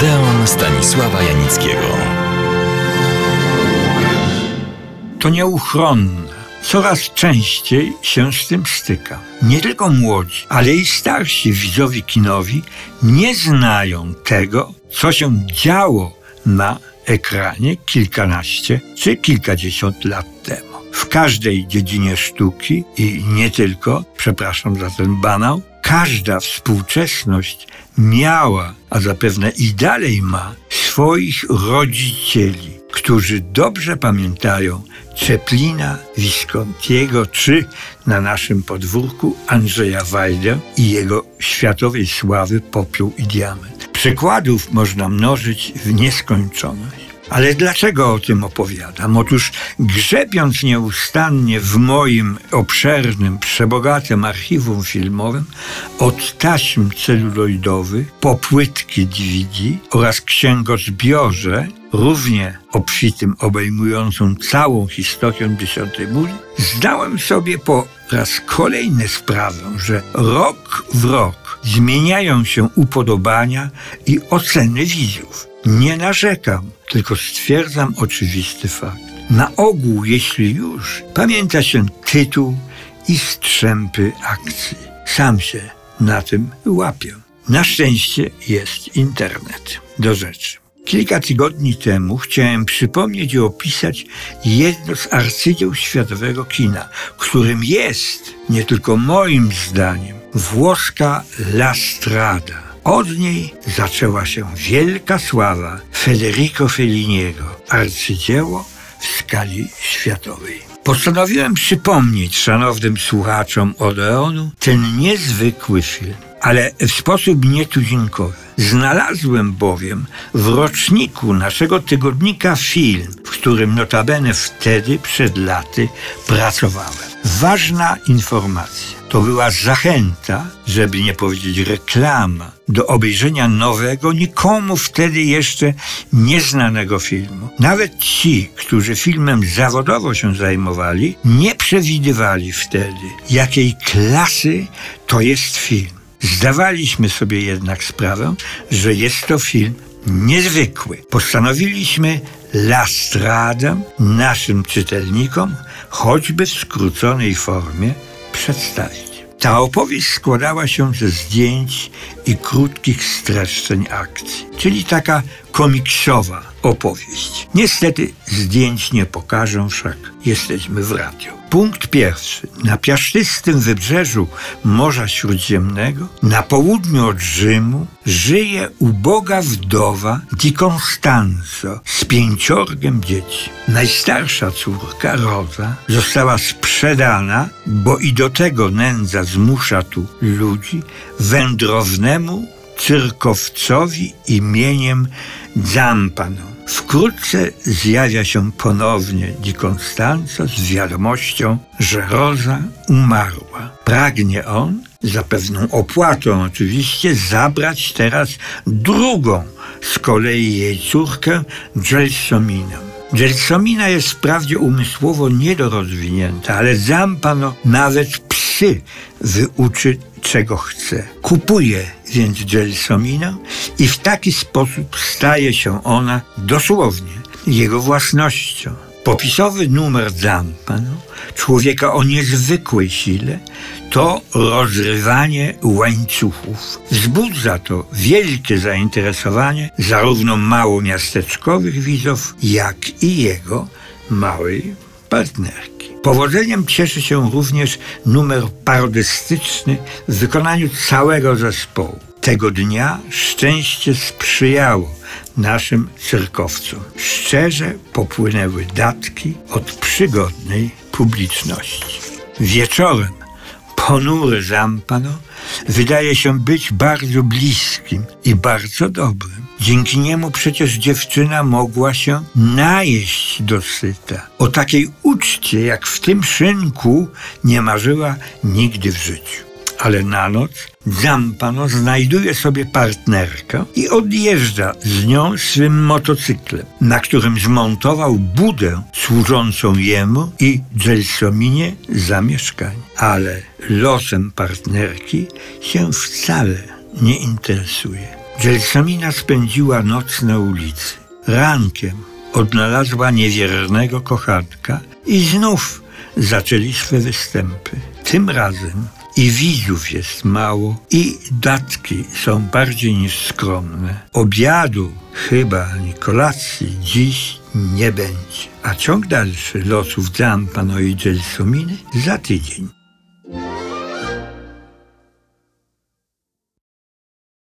Odeon Stanisława Janickiego. To nieuchronne. Coraz częściej się z tym styka. Nie tylko młodzi, ale i starsi widzowie kinowi nie znają tego, co się działo na ekranie kilkanaście czy kilkadziesiąt lat temu. W każdej dziedzinie sztuki i nie tylko, przepraszam za ten banał, każda współczesność miała, a zapewne i dalej ma, swoich rodzicieli, którzy dobrze pamiętają Czeplina, Viscontiego czy na naszym podwórku Andrzeja Wajdę i jego światowej sławy Popiół i Diament. Przykładów można mnożyć w nieskończoność. Ale dlaczego o tym opowiadam? Otóż grzebiąc nieustannie w moim obszernym, przebogatym archiwum filmowym od taśm celuloidowych po płytki DVD oraz księgozbiorze, równie obfitym, obejmującą całą historię dziesiątej muli, zdałem sobie po raz kolejny sprawę, że rok w rok zmieniają się upodobania i oceny widzów. Nie narzekam, tylko stwierdzam oczywisty fakt. Na ogół, jeśli już, pamięta się tytuł i strzępy akcji. Sam się na tym łapię. Na szczęście jest internet. Do rzeczy. Kilka tygodni temu chciałem przypomnieć i opisać jedno z arcydzieł światowego kina, którym jest, nie tylko moim zdaniem, włoska La Strada. Od niej zaczęła się wielka sława Federico Felliniego, arcydzieło w skali światowej. Postanowiłem przypomnieć szanownym słuchaczom Odeonu ten niezwykły film, ale w sposób nietuzinkowy. Znalazłem bowiem w roczniku naszego tygodnika film, w którym notabene wtedy, przed laty, pracowałem. Ważna informacja. To była zachęta, żeby nie powiedzieć reklama, do obejrzenia nowego, nikomu wtedy jeszcze nieznanego filmu. Nawet ci, którzy filmem zawodowo się zajmowali, nie przewidywali wtedy, jakiej klasy to jest film. Zdawaliśmy sobie jednak sprawę, że jest to film niezwykły. Postanowiliśmy La Strada naszym czytelnikom, choćby w skróconej formie, przedstawić. Ta opowieść składała się ze zdjęć i krótkich streszczeń akcji, czyli taka komiksowa opowieść. Niestety zdjęć nie pokażę, wszak jesteśmy w radio. Punkt pierwszy. Na piaszczystym wybrzeżu Morza Śródziemnego, na południu od Rzymu, żyje uboga wdowa Di Constanzo z pięciorgiem dzieci. Najstarsza córka, Roza, została sprzedana, bo i do tego nędza zmusza tu ludzi, wędrownemu cyrkowcowi imieniem Zampano. Wkrótce zjawia się ponownie Di Constanzo z wiadomością, że Roza umarła. Pragnie on, za pewną opłatą oczywiście, zabrać teraz drugą z kolei jej córkę Gelsominę. Gelsomina jest wprawdzie umysłowo niedorozwinięta, ale Zampano nawet psy wyuczy czego chce. Kupuje więc Gelsominę i w taki sposób staje się ona dosłownie jego własnością. Popisowy numer Zampano, człowieka o niezwykłej sile, to rozrywanie łańcuchów. Wzbudza to wielkie zainteresowanie zarówno małomiasteczkowych widzów, jak i jego małej partnerki. Powodzeniem cieszy się również numer parodystyczny w wykonaniu całego zespołu. Tego dnia szczęście sprzyjało naszym cyrkowcom. Szczerze popłynęły datki od przygodnej publiczności. Wieczorem ponury zampano wydaje się być bardzo bliskim i bardzo dobrym. Dzięki niemu przecież dziewczyna mogła się najeść dosyta. O takiej uczcie jak w tym szynku nie marzyła nigdy w życiu ale na noc Zampano znajduje sobie partnerkę i odjeżdża z nią swym motocyklem, na którym zmontował budę służącą jemu i Gelsominie za mieszkanie. Ale losem partnerki się wcale nie interesuje. Gelsomina spędziła noc na ulicy. Rankiem odnalazła niewiernego kochanka i znów zaczęli swe występy. Tym razem i widzów jest mało, i datki są bardziej niż skromne. Obiadu chyba ani kolacji dziś nie będzie. A ciąg dalszy losów Zampano i Gelsominy za tydzień.